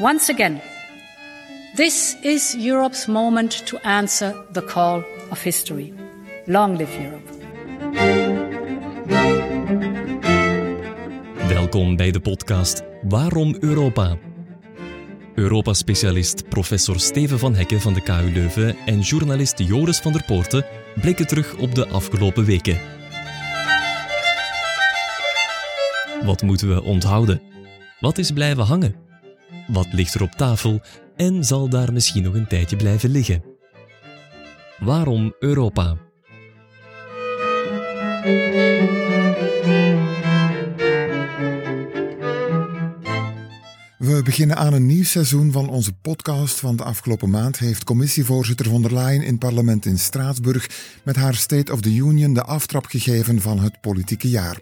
Once again, this is Europe's moment to answer the call of history. Long live Europe. Welkom bij de podcast Waarom Europa? Europa-specialist professor Steven van Hekken van de KU Leuven en journalist Joris van der Poorten blikken terug op de afgelopen weken. Wat moeten we onthouden? Wat is blijven hangen? Wat ligt er op tafel en zal daar misschien nog een tijdje blijven liggen? Waarom Europa? We beginnen aan een nieuw seizoen van onze podcast. Van de afgelopen maand heeft commissievoorzitter von der Leyen in parlement in Straatsburg met haar State of the Union de aftrap gegeven van het politieke jaar.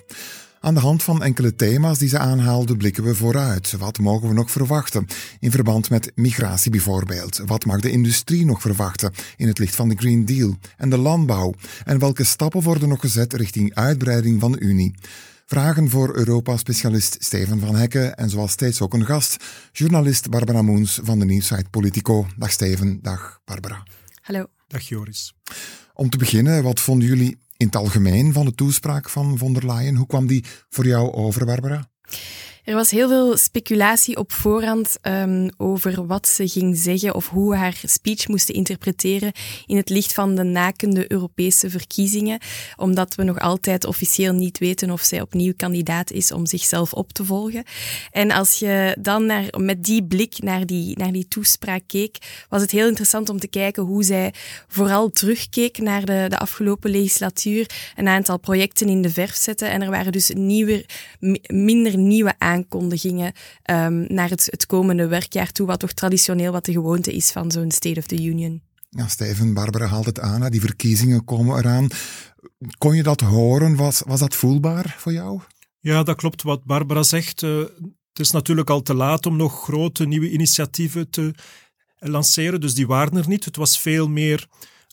Aan de hand van enkele thema's die ze aanhaalde, blikken we vooruit. Wat mogen we nog verwachten? In verband met migratie bijvoorbeeld. Wat mag de industrie nog verwachten in het licht van de Green Deal en de landbouw? En welke stappen worden nog gezet richting uitbreiding van de Unie? Vragen voor Europa-specialist Steven van Hekken en zoals steeds ook een gast, journalist Barbara Moens van de nieuwsite Politico. Dag Steven, dag Barbara. Hallo. Dag Joris. Om te beginnen, wat vonden jullie in het algemeen van de toespraak van von der Leyen? Hoe kwam die voor jou over, Barbara? Er was heel veel speculatie op voorhand um, over wat ze ging zeggen of hoe we haar speech moesten interpreteren in het licht van de nakende Europese verkiezingen, omdat we nog altijd officieel niet weten of zij opnieuw kandidaat is om zichzelf op te volgen. En als je dan naar, met die blik naar die, naar die toespraak keek, was het heel interessant om te kijken hoe zij vooral terugkeek naar de, de afgelopen legislatuur, een aantal projecten in de verf zette en er waren dus nieuwe, minder nieuwe aankondigingen aankondigingen um, naar het, het komende werkjaar toe, wat toch traditioneel wat de gewoonte is van zo'n State of the Union. Ja, Steven, Barbara haalt het aan, die verkiezingen komen eraan. Kon je dat horen? Was, was dat voelbaar voor jou? Ja, dat klopt wat Barbara zegt. Uh, het is natuurlijk al te laat om nog grote nieuwe initiatieven te lanceren, dus die waren er niet. Het was veel meer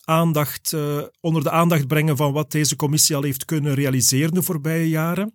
aandacht, uh, onder de aandacht brengen van wat deze commissie al heeft kunnen realiseren de voorbije jaren.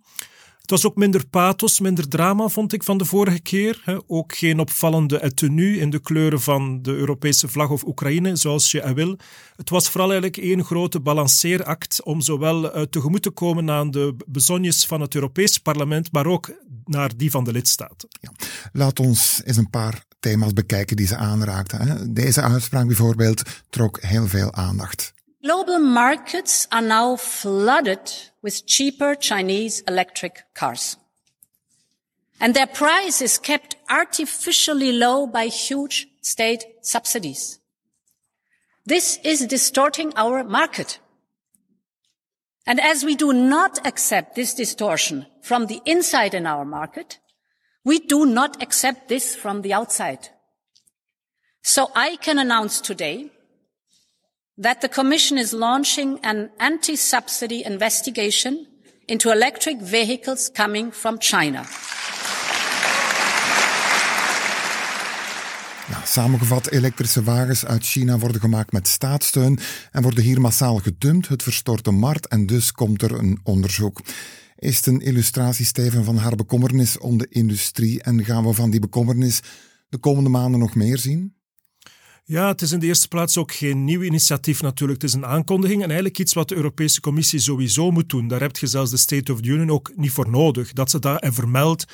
Het was ook minder pathos, minder drama, vond ik, van de vorige keer. Ook geen opvallende tenue in de kleuren van de Europese vlag of Oekraïne, zoals je wil. Het was vooral eigenlijk één grote balanceeract om zowel eh, tegemoet te komen aan de bezonjes van het Europees parlement, maar ook naar die van de lidstaten. Ja. Laat ons eens een paar thema's bekijken die ze aanraakten. Deze uitspraak bijvoorbeeld trok heel veel aandacht. Global markets are now flooded with cheaper Chinese electric cars. And their price is kept artificially low by huge state subsidies. This is distorting our market. And as we do not accept this distortion from the inside in our market, we do not accept this from the outside. So I can announce today that the Commission is launching an anti-subsidy investigation into electric vehicles coming from China. Ja, samengevat, elektrische wagens uit China worden gemaakt met staatssteun en worden hier massaal gedumpt. Het verstoort de markt en dus komt er een onderzoek. Is het een illustratie, Steven, van haar bekommernis om de industrie en gaan we van die bekommernis de komende maanden nog meer zien? Ja, het is in de eerste plaats ook geen nieuw initiatief natuurlijk. Het is een aankondiging en eigenlijk iets wat de Europese Commissie sowieso moet doen. Daar heb je zelfs de State of the Union ook niet voor nodig. Dat ze dat vermeldt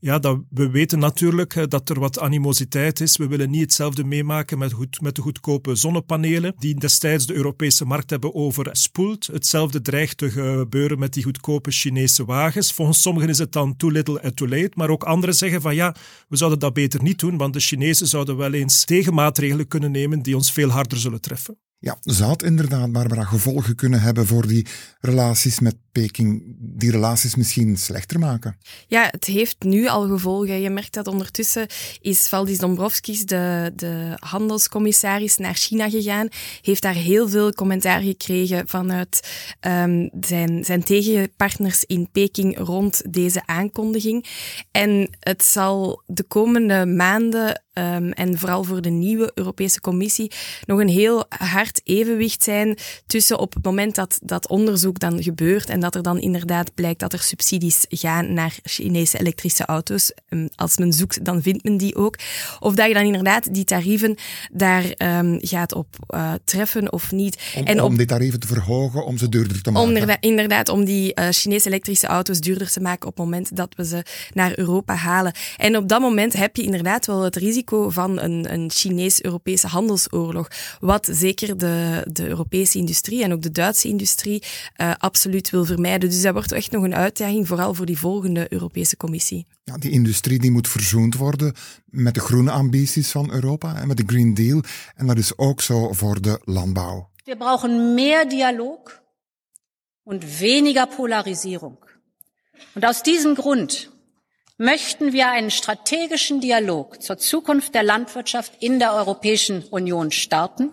ja, we weten natuurlijk dat er wat animositeit is. We willen niet hetzelfde meemaken met, met de goedkope zonnepanelen die destijds de Europese markt hebben overspoeld. Hetzelfde dreigt te gebeuren met die goedkope Chinese wagens. Volgens sommigen is het dan too little and too late, maar ook anderen zeggen van ja, we zouden dat beter niet doen, want de Chinezen zouden wel eens tegenmaatregelen kunnen nemen die ons veel harder zullen treffen. Ja, zou het inderdaad, Barbara, gevolgen kunnen hebben voor die relaties met Peking, die relaties misschien slechter maken? Ja, het heeft nu al gevolgen. Je merkt dat ondertussen is Valdis Dombrovskis, de, de handelscommissaris, naar China gegaan, heeft daar heel veel commentaar gekregen vanuit um, zijn, zijn tegenpartners in Peking rond deze aankondiging. En het zal de komende maanden um, en vooral voor de nieuwe Europese Commissie nog een heel hard evenwicht zijn tussen op het moment dat dat onderzoek dan gebeurt en dat er dan inderdaad blijkt dat er subsidies gaan naar Chinese elektrische auto's. Ehm, als men zoekt, dan vindt men die ook. Of dat je dan inderdaad die tarieven daar um, gaat op uh, treffen of niet. Om, en om die tarieven te verhogen, om ze duurder te maken. Om inderdaad, inderdaad om die uh, Chinese elektrische auto's duurder te maken op het moment dat we ze naar Europa halen. En op dat moment heb je inderdaad wel het risico van een, een Chinees-Europese handelsoorlog. Wat zeker de, de Europese industrie en ook de Duitse industrie uh, absoluut wil vermijden. Dus dat wordt echt nog een uitdaging, vooral voor die volgende Europese Commissie. Ja, die industrie die moet verzoend worden met de groene ambities van Europa en met de Green Deal. En dat is ook zo voor de landbouw. We brauchen meer dialoog en weniger polarisering. Und aus diesem Grund möchten wir einen strategischen Dialog zur Zukunft der Landwirtschaft in der Europäischen Union starten.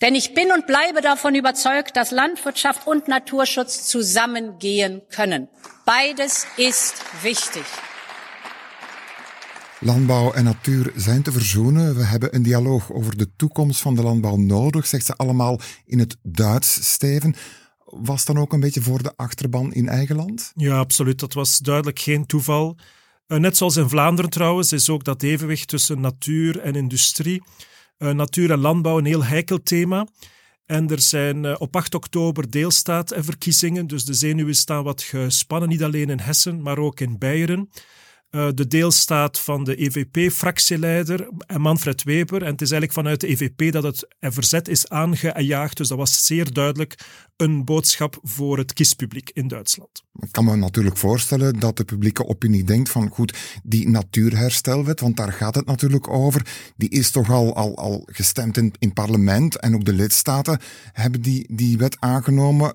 Denn ich bin und bleibe davon überzeugt, dass Landwirtschaft und Naturschutz zusammengehen können. Beides ist wichtig. Landbouw en natuur zijn te verzoenen. We hebben een dialoog over de toekomst van de landbouw nodig, zegt ze allemaal in het Duits, Steven. Was dan ook een beetje voor de achterban in eigen land? Ja, absoluut. Dat was duidelijk geen toeval. Uh, net zoals in Vlaanderen trouwens, is ook dat evenwicht tussen natuur en industrie uh, natuur en landbouw een heel heikel thema. En er zijn uh, op 8 oktober deelstaatverkiezingen, dus de zenuwen staan wat gespannen, niet alleen in Hessen, maar ook in Beieren. Uh, de deelstaat van de EVP-fractieleider Manfred Weber. En het is eigenlijk vanuit de EVP dat het verzet is aangejaagd. Dus dat was zeer duidelijk een boodschap voor het kiespubliek in Duitsland. Ik kan me natuurlijk voorstellen dat de publieke opinie denkt van goed, die natuurherstelwet, want daar gaat het natuurlijk over, die is toch al, al, al gestemd in, in parlement en ook de lidstaten hebben die, die wet aangenomen.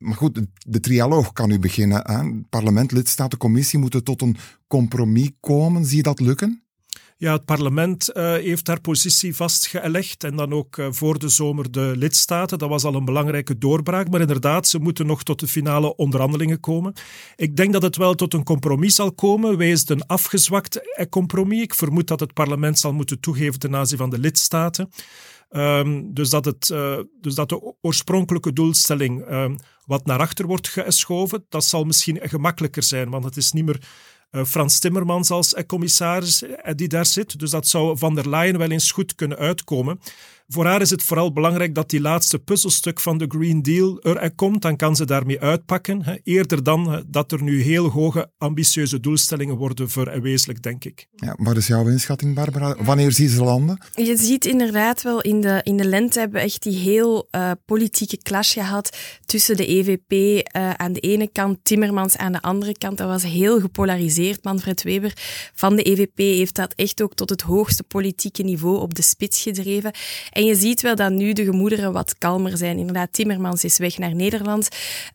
Maar goed, de, trialoog kan nu beginnen. Hè? Parlement, lidstaten, commissie moeten tot een compromis komen. Zie je dat lukken? Ja, het parlement uh, heeft haar positie vastgelegd en dan ook uh, voor de zomer de lidstaten. Dat was al een belangrijke doorbraak, maar inderdaad, ze moeten nog tot de finale onderhandelingen komen. Ik denk dat het wel tot een compromis zal komen. Wees een afgezwakt eh, compromis. Ik vermoed dat het parlement zal moeten toegeven ten aanzien van de lidstaten. Um, dus, dat het, dus dat de oorspronkelijke doelstelling um, wat naar achter wordt geschoven, dat zal misschien gemakkelijker zijn, want het is niet meer Frans Timmermans als commissaris die daar zit. Dus dat zou van der Leyen wel eens goed kunnen uitkomen. Voor haar is het vooral belangrijk dat die laatste puzzelstuk van de Green Deal er komt. Dan kan ze daarmee uitpakken. Hè. Eerder dan dat er nu heel hoge, ambitieuze doelstellingen worden verwezenlijk, denk ik. Ja, wat is jouw inschatting, Barbara? Wanneer zie je ze landen? Je ziet inderdaad wel, in de, in de lente hebben we echt die heel uh, politieke clash gehad tussen de EVP uh, eh, aan de ene kant, Timmermans aan de andere kant. Dat was heel gepolariseerd. Manfred Weber van de EVP heeft dat echt ook tot het hoogste politieke niveau op de spits gedreven. En je ziet wel dat nu de gemoederen wat kalmer zijn. Inderdaad, Timmermans is weg naar Nederland.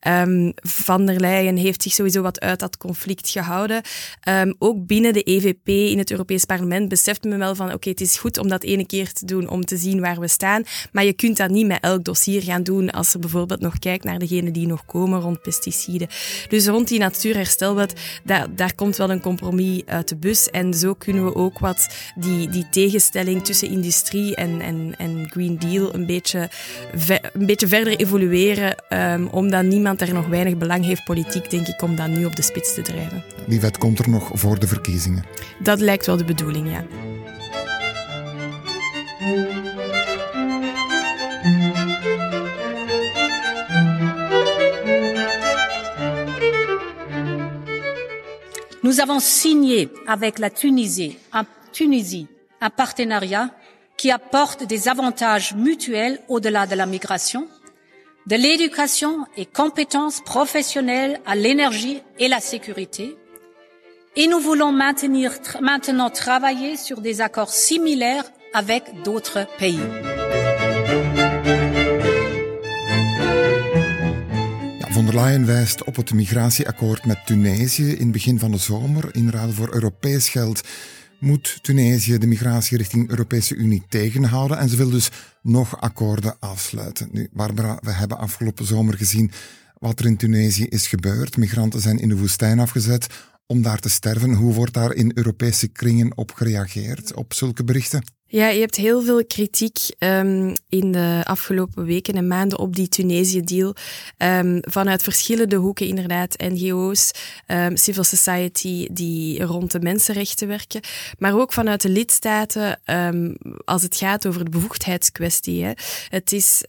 Um, Van der Leyen heeft zich sowieso wat uit dat conflict gehouden. Um, ook binnen de EVP in het Europees Parlement beseft men wel van oké, het is goed om dat ene keer te doen om te zien waar we staan. Maar je kunt dat niet met elk dossier gaan doen als je bijvoorbeeld nog kijkt naar degenen die nog komen rond pesticiden. Dus rond die natuurherstelwet, daar, daar komt wel een compromis uit de bus. En zo kunnen we ook wat die, die tegenstelling tussen industrie en, en, en Green Deal een beetje, een beetje verder evolueren, um, omdat niemand er nog weinig belang heeft, politiek, denk ik, om dat nu op de spits te drijven. Die wet komt er nog voor de verkiezingen? Dat lijkt wel de bedoeling, ja. Nous avons signé avec la Tunisie un, Tunisie un partenariat qui apporte des avantages mutuels au-delà de la migration, de l'éducation et compétences professionnelles à l'énergie et la sécurité. Et nous voulons maintenir, maintenant travailler sur des accords similaires avec d'autres pays. Von der Leyen wijst op het migratieakkoord met Tunesië in begin van de zomer in ruil voor Europees geld moet Tunesië de migratie richting Europese Unie tegenhouden en ze wil dus nog akkoorden afsluiten. Nu, Barbara, we hebben afgelopen zomer gezien wat er in Tunesië is gebeurd. Migranten zijn in de woestijn afgezet om daar te sterven. Hoe wordt daar in Europese kringen op gereageerd, op zulke berichten? Ja, je hebt heel veel kritiek um, in de afgelopen weken en maanden op die Tunesië-deal. Um, vanuit verschillende hoeken, inderdaad. NGO's, ehm, civil society die rond de mensenrechten werken. Maar ook vanuit de lidstaten als het gaat over de bevoegdheidskwestie. Hè. Het is,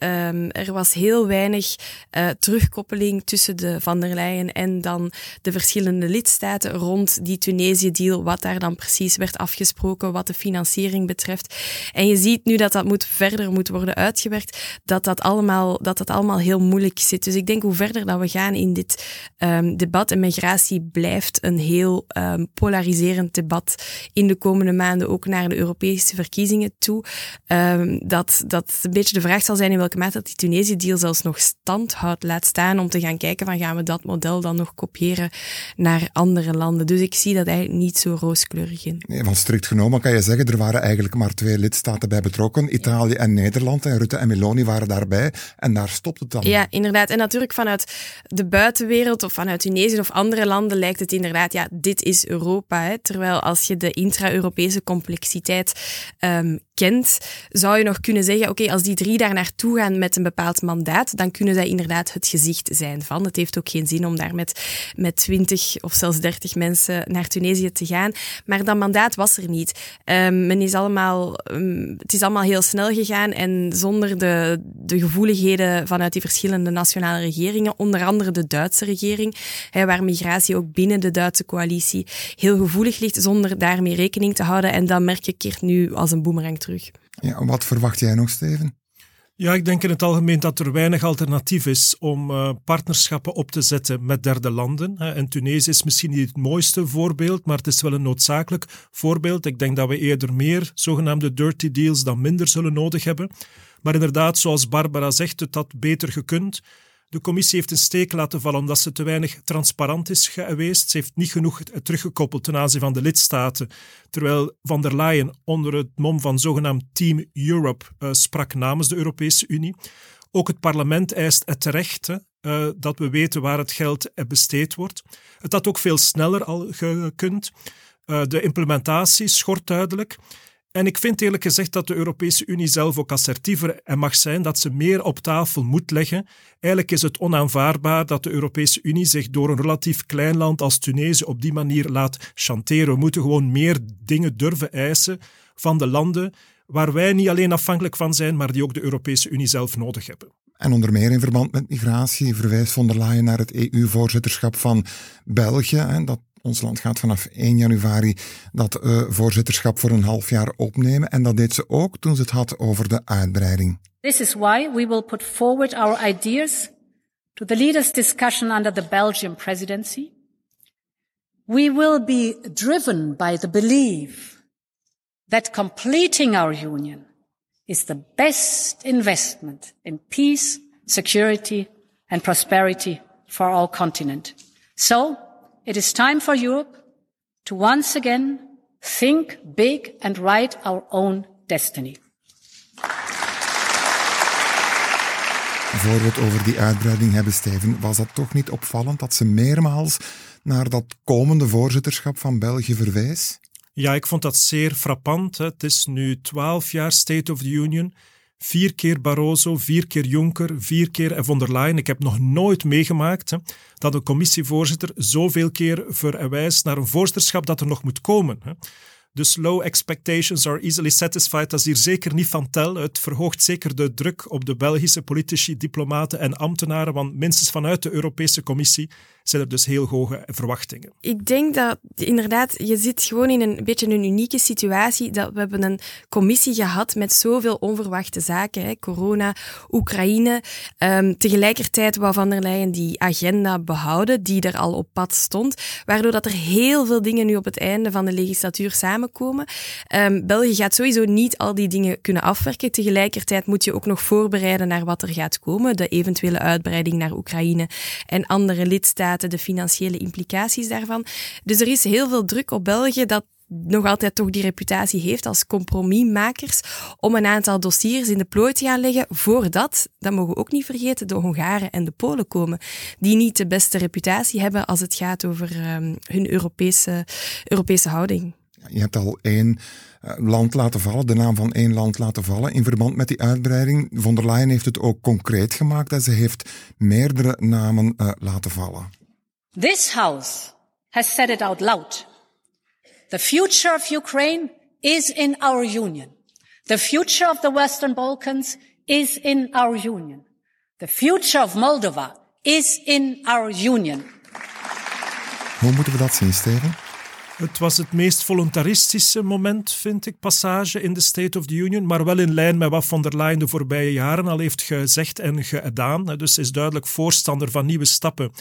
er was heel weinig uh, terugkoppeling tussen de Van der Leyen en dan de verschillende lidstaten rond die Tunesië-deal. Wat daar dan precies werd afgesproken, wat de financiering betreft. En je ziet nu dat dat moet verder moet worden uitgewerkt, dat dat allemaal, dat dat allemaal heel moeilijk zit. Dus ik denk hoe verder dat we gaan in dit um, debat, en migratie blijft een heel um, polariserend debat in de komende maanden, ook naar de Europese verkiezingen toe, um, dat, dat een beetje de vraag zal zijn in welke mate dat die Tunesië-deal zelfs nog stand houdt, laat staan om te gaan kijken van gaan we dat model dan nog kopiëren naar andere landen. Dus ik zie dat eigenlijk niet zo rooskleurig in. Nee, van strikt genomen kan je zeggen, er waren eigenlijk maar twee lidstaten bij betrokken, Italië en Nederland. En Rutte en Meloni waren daarbij. En daar stopt het dan. Ja, inderdaad. En natuurlijk vanuit de buitenwereld of vanuit Tunesië of andere landen lijkt het inderdaad, ja, dit is Europa. Hè. Terwijl als je de intra-Europese complexiteit um, kent, zou je nog kunnen zeggen, oké, als die drie daar naartoe gaan met een bepaald mandaat, dan kunnen zij inderdaad het gezicht zijn van. Het heeft ook geen zin om daar met, met 20 of zelfs 30 mensen naar Tunesië te gaan. Maar dat mandaat was er niet. Um, men is allemaal, um, het is allemaal heel snel gegaan en zonder de, de gevoeligheden vanuit die verschillende nationale regeringen, onder andere de Duitse regering, hè, waar migratie ook binnen de Duitse coalitie heel gevoelig ligt, zonder daarmee rekening te houden. En dat merk je keert nu als een boemerang ja, wat verwacht jij nog, Steven? Ja, ik denk in het algemeen dat er weinig alternatief is om uh, partnerschappen op te zetten met derde landen. En Tunesië is misschien niet het mooiste voorbeeld, maar het is wel een noodzakelijk voorbeeld. Ik denk dat we eerder meer zogenaamde dirty deals dan minder zullen nodig hebben. Maar inderdaad, zoals Barbara zegt, het had beter gekund. De commissie heeft een steek laten vallen omdat ze te weinig transparant is geweest. Ze heeft niet genoeg teruggekoppeld ten aanzien van de lidstaten. Terwijl van der Leyen onder het mom van zogenaamd Team Europe uh, sprak namens de Europese Unie. Ook het parlement eist het terecht uh, dat we weten waar het geld besteed wordt. Het had ook veel sneller al gekund. De implementatie schort duidelijk. En ik vind eerlijk gezegd dat de Europese Unie zelf ook assertiever en mag zijn, dat ze meer op tafel moet leggen. Eigenlijk is het onaanvaardbaar dat de Europese Unie zich door een relatief klein land als Tunesië op die manier laat chanteren. We moeten gewoon meer dingen durven eisen van de landen waar wij niet alleen afhankelijk van zijn, maar die ook de Europese Unie zelf nodig hebben. En onder meer in verband met migratie verwijst von der Leyen naar het EU-voorzitterschap van België. En dat ons land gaat vanaf 1 januari dat uh, voorzitterschap voor een half jaar opnemen. En dat deed ze ook toen ze het had over de uitbreiding. This is why we will put forward our ideas to the leaders' discussion under the Belgian presidency. We will be driven by the belief that completing our union is the best investment in peace, security and prosperity for our continent. So, It is time for Europe to once again think big and write our own destiny. Voor we het over die uitbreiding hebben, Steven, was dat toch niet opvallend dat ze meermaals naar dat komende voorzitterschap van België verwijs? Ja, ik vond dat zeer frappant. Het is nu twaalf jaar State of the Union. Vier keer Barroso, vier keer Juncker, vier keer von der Leyen. Ik heb nog nooit meegemaakt hè, dat een commissievoorzitter zoveel keer verwijst naar een voorzitterschap dat er nog moet komen. Hè. Dus low expectations are easily satisfied. Dat is hier zeker niet van tel. Het verhoogt zeker de druk op de Belgische politici, diplomaten en ambtenaren, want minstens vanuit de Europese Commissie zijn er dus heel hoge verwachtingen. Ik denk dat inderdaad, je zit gewoon in een beetje een unieke situatie. Dat we hebben een commissie gehad met zoveel onverwachte zaken. Corona, Oekraïne. Um, tegelijkertijd wou Van der Leyen die agenda behouden, die er al op pad stond. Waardoor dat er heel veel dingen nu op het einde van de legislatuur samenkomen. Um, België gaat sowieso niet al die dingen kunnen afwerken. Tegelijkertijd moet je ook nog voorbereiden naar wat er gaat komen. De eventuele uitbreiding naar Oekraïne en andere lidstaten de financiële implicaties daarvan. Dus er is heel veel druk op België dat nog altijd toch die reputatie heeft als compromismakers om een aantal dossiers in de plooi te gaan leggen voordat, dat mogen we ook niet vergeten, de Hongaren en de Polen komen, die niet de beste reputatie hebben als het gaat over um, hun Europese, Europese houding. Je hebt al één eh, land laten vallen, de naam van één land laten vallen in verband met die uitbreiding. Von der Leyen heeft het ook concreet gemaakt en ze heeft meerdere namen uh, laten vallen. This house has said it out loud. The future of Ukraine is in our union. The future of the Western Balkans is in our union. The future of Moldova is in our union. Hoe moeten we dat zien, Steven? Het was het meest voluntaristische moment, vind ik, passage in de State of the Union, maar wel in lijn met wat von der Leyen de voorbije jaren al heeft gezegd en gedaan. Dus ze is duidelijk voorstander van nieuwe stappen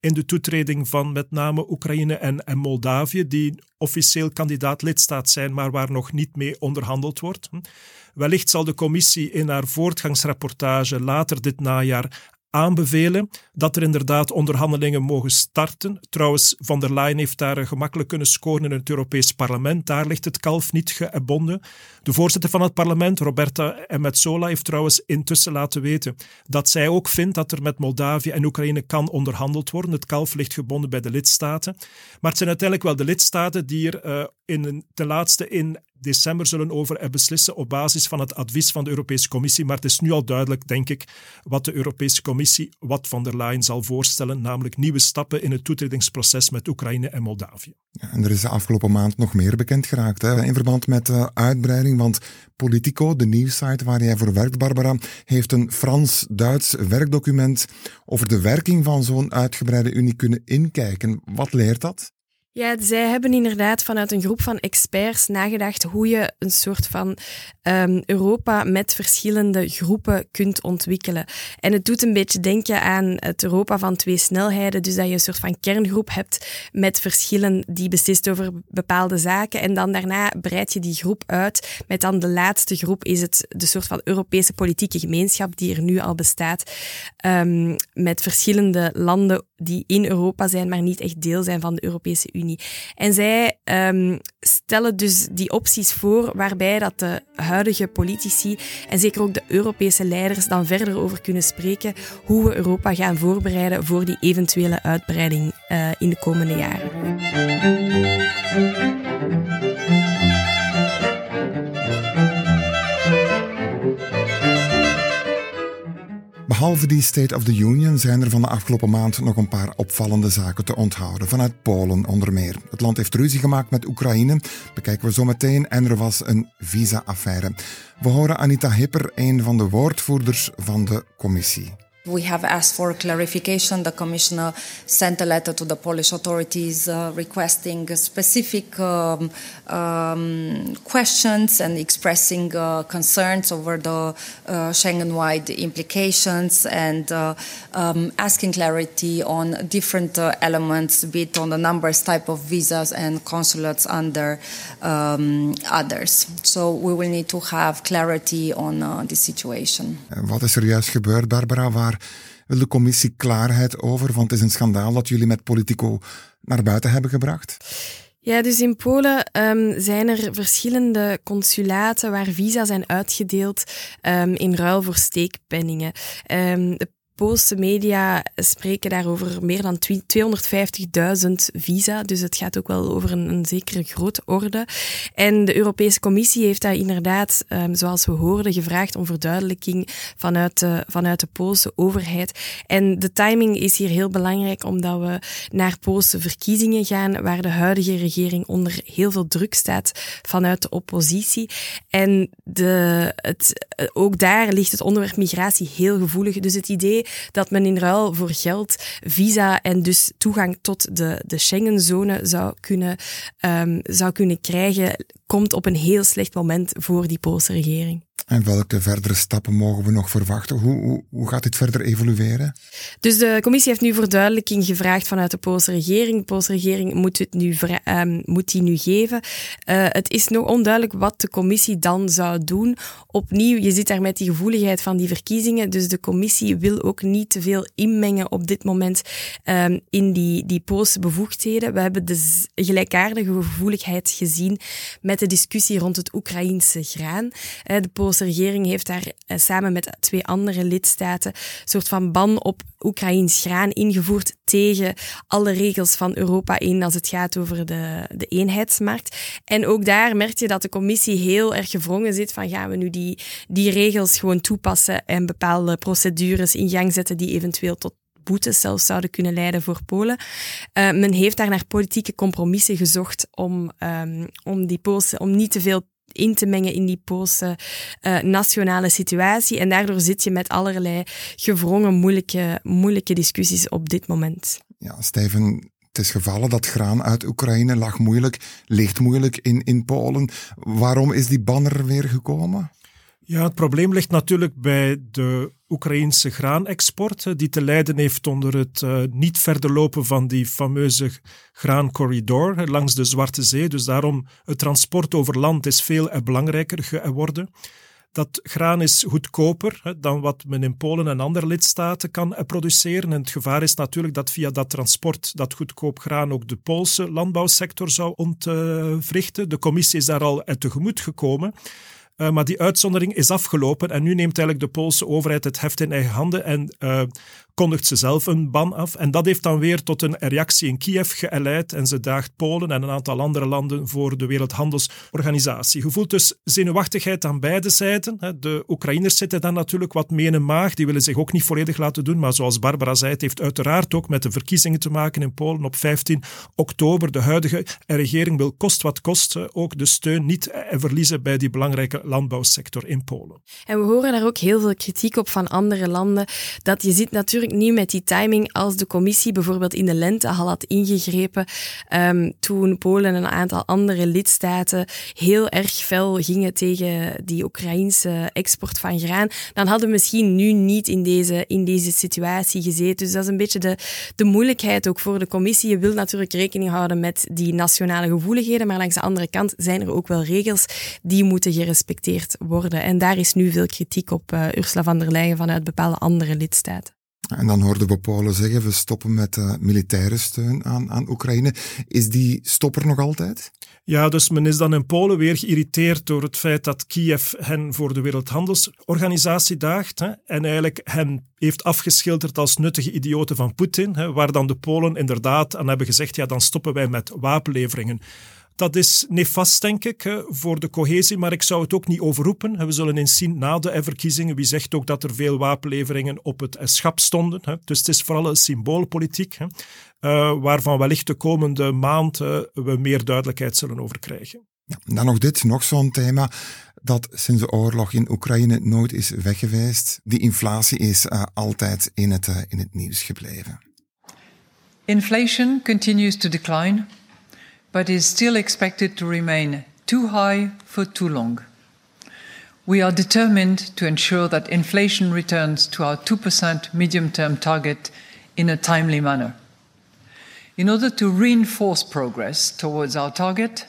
in de toetreding van met name Oekraïne en, Moldavië, die officieel kandidaat lidstaat zijn, maar waar nog niet mee onderhandeld wordt. Wellicht zal de commissie in haar voortgangsrapportage later dit najaar aanbevelen dat er inderdaad onderhandelingen mogen starten. Trouwens, van der Leyen heeft daar gemakkelijk kunnen scoren in het Europees Parlement. Daar ligt het kalf niet gebonden. De voorzitter van het parlement, Roberta Metsola, heeft trouwens intussen laten weten dat zij ook vindt dat er met Moldavië en Oekraïne kan onderhandeld worden. Het kalf ligt gebonden bij de lidstaten. Maar het zijn uiteindelijk wel de lidstaten die er uh, in, ten laatste in december zullen over beslissen op basis van het advies van de Europese Commissie. Maar het is nu al duidelijk, denk ik, wat de Europese Commissie, wat van der Leyen zal voorstellen, namelijk nieuwe stappen in het toetredingsproces met Oekraïne en Moldavië. Ja, en er is de afgelopen maand nog meer bekend geraakt hè, in verband met de uitbreiding, want Politico, de nieuwssite waar jij voor werkt, Barbara, heeft een Frans-Duits werkdocument over de werking van zo'n uitgebreide Unie kunnen inkijken. Wat leert dat? Ja, zij hebben inderdaad vanuit een groep van experts nagedacht hoe je een soort van um, Europa met verschillende groepen kunt ontwikkelen. En het doet een beetje denken aan het Europa van twee snelheden. Dus dat je een soort van kerngroep hebt met verschillen die beslist over bepaalde zaken. En dan daarna breid je die groep uit. Met dan de laatste groep is het de soort van Europese politieke gemeenschap die er nu al bestaat. Um, met verschillende landen die in Europa zijn, maar niet echt deel zijn van de Europese Unie. En zij um, stellen dus die opties voor waarbij dat de huidige politici en zeker ook de Europese leiders dan verder over kunnen spreken hoe we Europa gaan voorbereiden voor die eventuele uitbreiding uh, in de komende jaren. Behalve die State of the Union zijn er van de afgelopen maand nog een paar opvallende zaken te onthouden. Vanuit Polen onder meer. Het land heeft ruzie gemaakt met Oekraïne, bekijken we zo meteen. En er was een visa-affaire. We horen Anita Hipper, een van de woordvoerders van de commissie. We have asked for clarification. The Commissioner sent a letter to the Polish authorities uh, requesting specific um, um, questions and expressing uh, concerns over the uh, Schengen wide implications and uh, um, asking clarity on different uh, elements, be it on the numbers, type of visas, and consulates under um, others. So we will need to have clarity on uh, the situation. Wat er juist gebeurd, Barbara? Waar wil de commissie klaarheid over? Want het is een schandaal dat jullie met Politico naar buiten hebben gebracht. Ja, dus in Polen um, zijn er verschillende consulaten waar visa zijn uitgedeeld um, in ruil voor steekpenningen. De Poolse media spreken daarover meer dan 250.000 visa. Dus het gaat ook wel over een, een zekere grote orde. En de Europese Commissie heeft daar inderdaad, um, zoals we hoorden, gevraagd om verduidelijking vanuit de, vanuit de Poolse overheid. En de timing is hier heel belangrijk, omdat we naar Poolse verkiezingen gaan, waar de huidige regering onder heel veel druk staat vanuit de oppositie. En de, het, ook daar ligt het onderwerp migratie heel gevoelig. Dus het idee dat men in ruil voor geld visa en dus toegang tot de, de Schengenzone zou kunnen, um, zou kunnen krijgen, komt op een heel slecht moment voor die Poolse regering. En welke verdere stappen mogen we nog verwachten? Hoe, hoe, hoe, gaat dit verder evolueren? Dus de commissie heeft nu verduidelijking gevraagd vanuit de Poolse regering. De Poolse regering moet, het nu, um, moet die nu geven. Uh, het is nog onduidelijk wat de commissie dan zou doen. Opnieuw, je zit daar met die gevoeligheid van die verkiezingen. Dus de commissie wil ook niet te veel inmengen op dit moment um, in die, die Poolse bevoegdheden. We hebben de gelijkaardige gevoeligheid gezien met de discussie rond het Oekraïense graan. De Poolse regering heeft daar samen met twee andere lidstaten een soort van ban op Oekraïns graan ingevoerd tegen alle regels van Europa in als het gaat over de, de eenheidsmarkt. En ook daar merk je dat de commissie heel erg gevrongen zit van gaan we nu die, die regels gewoon toepassen en bepaalde procedures in gang zetten die eventueel tot boetes zelfs zouden kunnen leiden voor Polen. Uh, men heeft daar naar politieke compromissen gezocht om, um, om, die Poolse, om niet te veel in te mengen in die Poolse uh, nationale situatie. En daardoor zit je met allerlei gevrongen, moeilijke, moeilijke discussies op dit moment. Ja, Steven, het is gevallen dat graan uit Oekraïne lag moeilijk, ligt moeilijk in, in Polen. Waarom is die banner weer gekomen? Ja, het probleem ligt natuurlijk bij de Oekraïnse graanexport, die te lijden heeft onder het uh, niet verder lopen van die fameuze graancorridor langs de Zwarte Zee. Dus daarom het transport over land is veel belangrijker geworden. Dat graan is goedkoper hè, dan wat men in Polen en andere lidstaten kan produceren. En het gevaar is natuurlijk dat via dat transport, dat goedkoop graan, ook de Poolse landbouwsector zou ontwrichten. De commissie is daar al tegemoet gekomen. Uh, maar die uitzondering is afgelopen en nu neemt eigenlijk de Poolse overheid het heft in eigen handen en uh, kondigt ze zelf een ban af. En dat heeft dan weer tot een reactie in Kiev geleid en ze daagt Polen en een aantal andere landen voor de Wereldhandelsorganisatie. Je voelt dus zenuwachtigheid aan beide zijden. De Oekraïners zitten dan natuurlijk wat mee in maag, die willen zich ook niet volledig laten doen, maar zoals Barbara zei, het heeft uiteraard ook met de verkiezingen te maken in Polen op 15 oktober. De huidige regering wil kost wat kost ook de steun niet verliezen bij die belangrijke landbouwsector in Polen. En we horen daar ook heel veel kritiek op van andere landen, dat je ziet natuurlijk niet met die timing als de commissie bijvoorbeeld in de lente al had ingegrepen um, toen Polen en een aantal andere lidstaten heel erg fel gingen tegen die Oekraïnse export van graan, dan hadden we misschien nu niet in deze, in deze situatie gezeten. Dus dat is een beetje de, de moeilijkheid ook voor de commissie. Je wilt natuurlijk rekening houden met die nationale gevoeligheden, maar langs de andere kant zijn er ook wel regels die moeten gerespecteerd worden. En daar is nu veel kritiek op uh, Ursula van der Leyen vanuit bepaalde andere lidstaten. En dan hoorden we Polen zeggen, we stoppen met uh, militaire steun aan, aan Oekraïne. Is die stopper nog altijd? Ja, dus men is dan in Polen weer geïrriteerd door het feit dat Kiev hen voor de Wereldhandelsorganisatie daagt hè, en eigenlijk hen heeft afgeschilderd als nuttige idioten van Poetin, hè, waar dan de Polen inderdaad aan hebben gezegd, ja, dan stoppen wij met wapenleveringen. Dat is nefast, denk ik, voor de cohesie, maar ik zou het ook niet overroepen. We zullen eens zien na de verkiezingen. Wie zegt ook dat er veel wapenleveringen op het schap stonden. Dus het is vooral een symboolpolitiek, eh, waarvan wellicht de komende maand we meer duidelijkheid zullen over krijgen. Ja, dan nog dit, nog zo'n thema dat sinds de oorlog in Oekraïne nooit is weggeweest. Die inflatie is uh, altijd in het, uh, in het nieuws gebleven. Inflation continues to decline. But is still expected to remain too high for too long. We are determined to ensure that inflation returns to our 2% medium term target in a timely manner. In order to reinforce progress towards our target,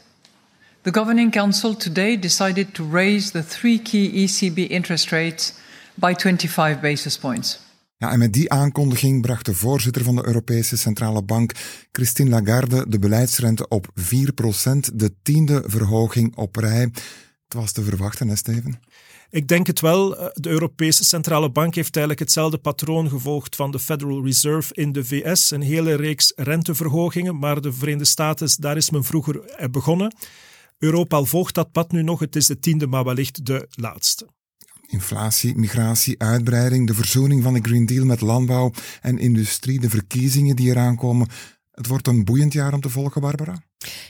the Governing Council today decided to raise the three key ECB interest rates by 25 basis points. Ja, en met die aankondiging bracht de voorzitter van de Europese Centrale Bank, Christine Lagarde, de beleidsrente op 4%, de tiende verhoging op rij. Het was te verwachten, hè, Steven? Ik denk het wel. De Europese Centrale Bank heeft eigenlijk hetzelfde patroon gevolgd van de Federal Reserve in de VS. Een hele reeks renteverhogingen, maar de Verenigde Staten, daar is men vroeger begonnen. Europa volgt dat pad nu nog. Het is de tiende, maar wellicht de laatste. Inflatie, migratie, uitbreiding, de verzoening van de Green Deal met landbouw en industrie, de verkiezingen die eraan komen. Het wordt een boeiend jaar om te volgen, Barbara.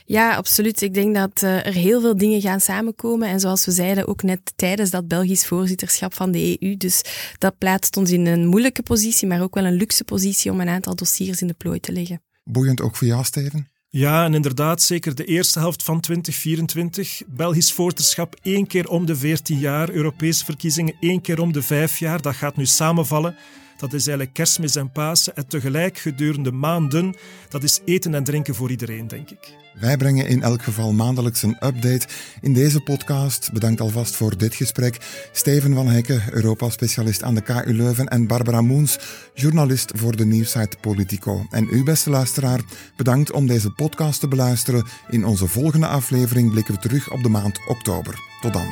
Ja, absoluut. Ik denk dat uh, er heel veel dingen gaan samenkomen. En zoals we zeiden, ook net tijdens dat Belgisch voorzitterschap van de EU. Dus dat plaatst ons in een moeilijke positie, maar ook wel een luxe positie om een aantal dossiers in de plooi te leggen. Boeiend ook voor jou, Steven? Ja, en inderdaad, zeker de eerste helft van 2024. Belgisch voorzitterschap één keer om de 14 jaar. Europese verkiezingen één keer om de vijf jaar. Dat gaat nu samenvallen. Dat is eigenlijk kerstmis en Pasen. En tegelijk gedurende maanden, dat is eten en drinken voor iedereen, denk ik. Wij brengen in elk geval maandelijks een update in deze podcast. Bedankt alvast voor dit gesprek. Steven van Hekken, Europa-specialist aan de KU Leuven en Barbara Moens, journalist voor de nieuwsite Politico. En u, beste luisteraar, bedankt om deze podcast te beluisteren. In onze volgende aflevering blikken we terug op de maand oktober. Tot dan.